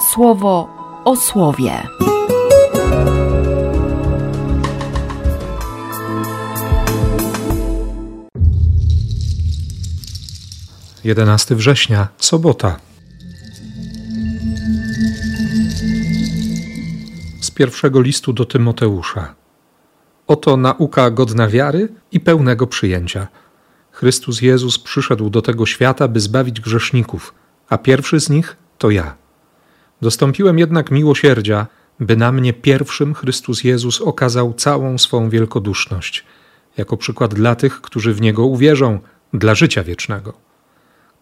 słowo o słowie. 11 września, sobota. Z pierwszego listu do Tymoteusza. Oto nauka godna wiary i pełnego przyjęcia. Chrystus Jezus przyszedł do tego świata, by zbawić grzeszników, a pierwszy z nich to ja. Dostąpiłem jednak miłosierdzia, by na mnie pierwszym Chrystus Jezus okazał całą swą wielkoduszność, jako przykład dla tych, którzy w Niego uwierzą, dla życia wiecznego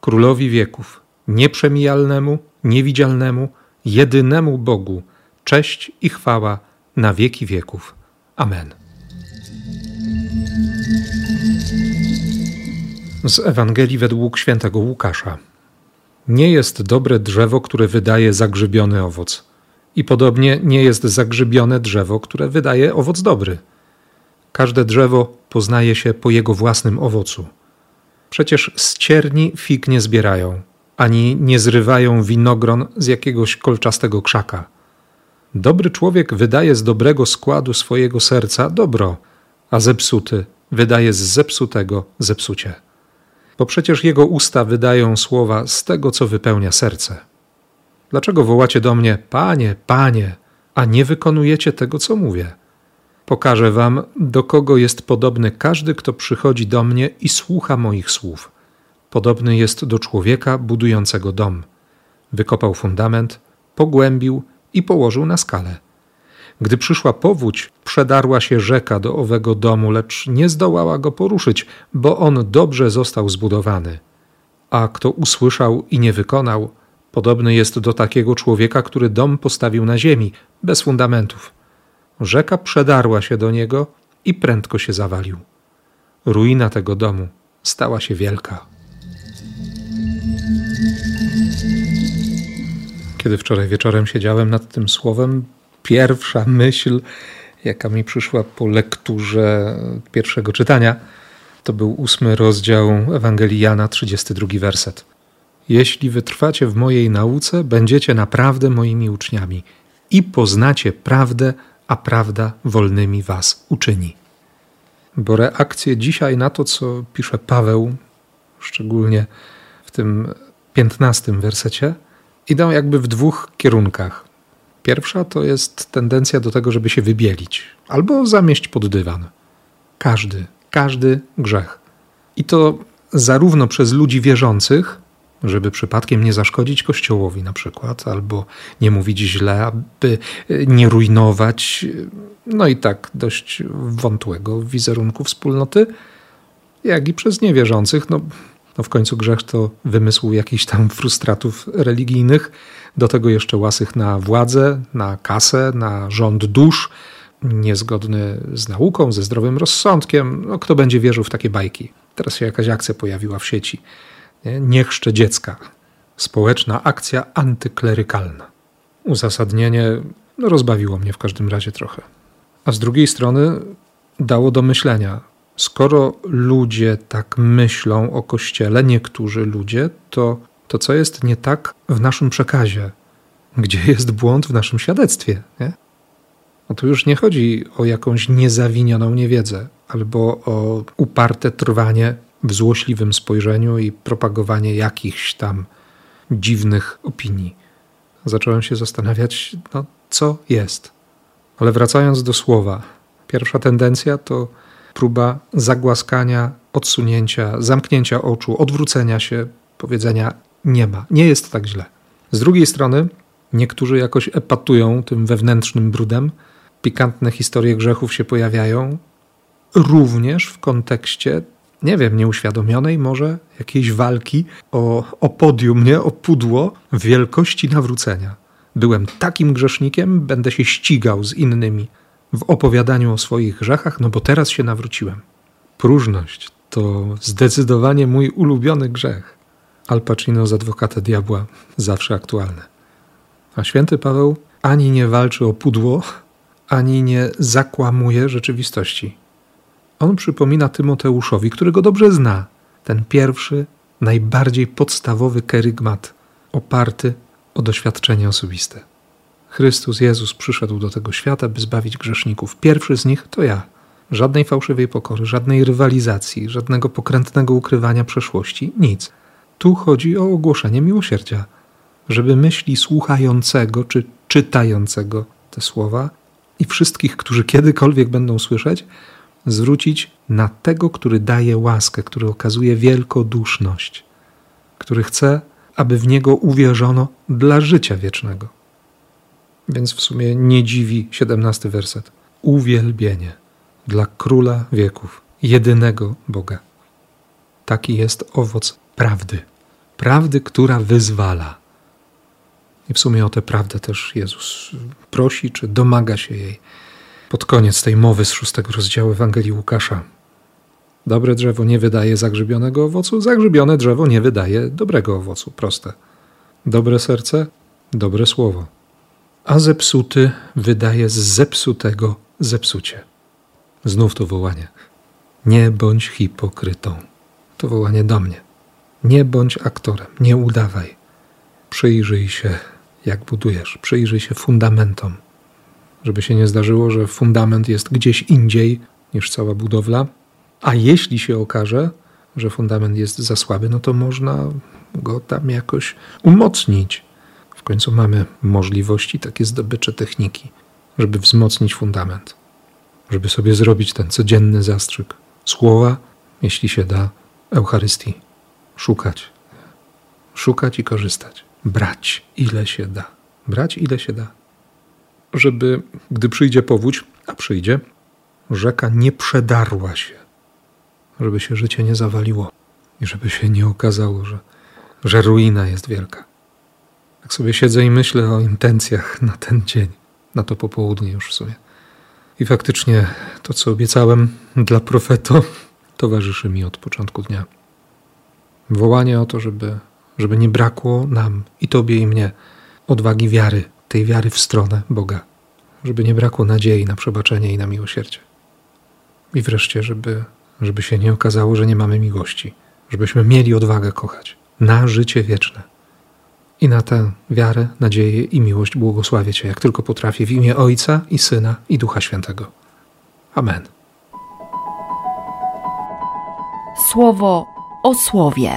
królowi wieków, nieprzemijalnemu, niewidzialnemu, jedynemu Bogu, cześć i chwała na wieki wieków. Amen. Z Ewangelii według świętego Łukasza. Nie jest dobre drzewo, które wydaje zagrzybiony owoc. I podobnie nie jest zagrzybione drzewo, które wydaje owoc dobry. Każde drzewo poznaje się po jego własnym owocu. Przecież z cierni fig nie zbierają, ani nie zrywają winogron z jakiegoś kolczastego krzaka. Dobry człowiek wydaje z dobrego składu swojego serca dobro, a zepsuty wydaje z zepsutego zepsucie. Bo przecież jego usta wydają słowa z tego, co wypełnia serce. Dlaczego wołacie do mnie, Panie, Panie, a nie wykonujecie tego, co mówię? Pokażę wam, do kogo jest podobny każdy, kto przychodzi do mnie i słucha moich słów. Podobny jest do człowieka budującego dom. Wykopał fundament, pogłębił i położył na skalę. Gdy przyszła powódź, przedarła się rzeka do owego domu, lecz nie zdołała go poruszyć, bo on dobrze został zbudowany. A kto usłyszał i nie wykonał, podobny jest do takiego człowieka, który dom postawił na ziemi, bez fundamentów. Rzeka przedarła się do niego i prędko się zawalił. Ruina tego domu stała się wielka. Kiedy wczoraj wieczorem siedziałem nad tym słowem, pierwsza myśl, jaka mi przyszła po lekturze pierwszego czytania, to był ósmy rozdział Ewangelii Jana, 32 werset. Jeśli wytrwacie w mojej nauce, będziecie naprawdę moimi uczniami i poznacie prawdę, a prawda wolnymi was uczyni. Bo reakcje dzisiaj na to, co pisze Paweł, szczególnie w tym piętnastym wersecie, idą jakby w dwóch kierunkach. Pierwsza to jest tendencja do tego, żeby się wybielić albo zamieść pod dywan. Każdy, każdy grzech. I to zarówno przez ludzi wierzących, żeby przypadkiem nie zaszkodzić Kościołowi na przykład, albo nie mówić źle, aby e, nie rujnować, no i tak dość wątłego wizerunku wspólnoty, jak i przez niewierzących. No, no w końcu grzech to wymysł jakichś tam frustratów religijnych, do tego jeszcze łasych na władzę, na kasę, na rząd dusz, niezgodny z nauką, ze zdrowym rozsądkiem. No, kto będzie wierzył w takie bajki? Teraz się jakaś akcja pojawiła w sieci nie, nie dziecka. Społeczna akcja antyklerykalna. Uzasadnienie no, rozbawiło mnie w każdym razie trochę. A z drugiej strony dało do myślenia. Skoro ludzie tak myślą o Kościele, niektórzy ludzie, to, to co jest nie tak w naszym przekazie? Gdzie jest błąd w naszym świadectwie? Nie? No tu już nie chodzi o jakąś niezawinioną niewiedzę albo o uparte trwanie w złośliwym spojrzeniu i propagowanie jakichś tam dziwnych opinii. Zacząłem się zastanawiać, no, co jest. Ale wracając do słowa, pierwsza tendencja to próba zagłaskania, odsunięcia, zamknięcia oczu, odwrócenia się, powiedzenia nie ma, nie jest tak źle. Z drugiej strony, niektórzy jakoś epatują tym wewnętrznym brudem, pikantne historie grzechów się pojawiają, również w kontekście nie wiem, nieuświadomionej może jakiejś walki o, o podium, nie? o pudło wielkości nawrócenia. Byłem takim grzesznikiem, będę się ścigał z innymi w opowiadaniu o swoich grzechach, no bo teraz się nawróciłem. Próżność to zdecydowanie mój ulubiony grzech. Al Pacino z adwokata diabła zawsze aktualne. A święty Paweł ani nie walczy o pudło, ani nie zakłamuje rzeczywistości. On przypomina Tymoteuszowi, którego dobrze zna, ten pierwszy, najbardziej podstawowy kerygmat, oparty o doświadczenie osobiste. Chrystus Jezus przyszedł do tego świata, by zbawić grzeszników. Pierwszy z nich to ja. Żadnej fałszywej pokory, żadnej rywalizacji, żadnego pokrętnego ukrywania przeszłości, nic. Tu chodzi o ogłoszenie miłosierdzia, żeby myśli słuchającego czy czytającego te słowa i wszystkich, którzy kiedykolwiek będą słyszeć, zwrócić na tego, który daje łaskę, który okazuje wielkoduszność, który chce, aby w niego uwierzono dla życia wiecznego. Więc w sumie nie dziwi siedemnasty werset. Uwielbienie dla króla wieków, jedynego Boga. Taki jest owoc prawdy. Prawdy, która wyzwala. I w sumie o tę prawdę też Jezus prosi, czy domaga się jej pod koniec tej mowy z szóstego rozdziału Ewangelii Łukasza. Dobre drzewo nie wydaje zagrzybionego owocu, zagrzybione drzewo nie wydaje dobrego owocu. Proste. Dobre serce, dobre słowo. A zepsuty wydaje z zepsutego zepsucie. Znów to wołanie. Nie bądź hipokrytą. To wołanie do mnie. Nie bądź aktorem, nie udawaj. Przyjrzyj się, jak budujesz, przyjrzyj się fundamentom. Żeby się nie zdarzyło, że fundament jest gdzieś indziej niż cała budowla, a jeśli się okaże, że fundament jest za słaby, no to można go tam jakoś umocnić. Końcu mamy możliwości, takie zdobycze techniki, żeby wzmocnić fundament, żeby sobie zrobić ten codzienny zastrzyk słowa, jeśli się da, Eucharystii. Szukać, szukać i korzystać, brać ile się da, brać ile się da, żeby gdy przyjdzie powódź, a przyjdzie, rzeka nie przedarła się. Żeby się życie nie zawaliło i żeby się nie okazało, że, że ruina jest wielka. Tak sobie siedzę i myślę o intencjach na ten dzień, na to popołudnie już w sumie. I faktycznie to, co obiecałem dla profeto, towarzyszy mi od początku dnia. Wołanie o to, żeby, żeby nie brakło nam i Tobie i mnie odwagi wiary, tej wiary w stronę Boga, żeby nie brakło nadziei na przebaczenie i na miłosierdzie. I wreszcie, żeby żeby się nie okazało, że nie mamy miłości, żebyśmy mieli odwagę kochać na życie wieczne. I na tę wiarę, nadzieję i miłość błogosławię Cię, jak tylko potrafię, w imię Ojca i Syna i Ducha Świętego. Amen. Słowo o słowie.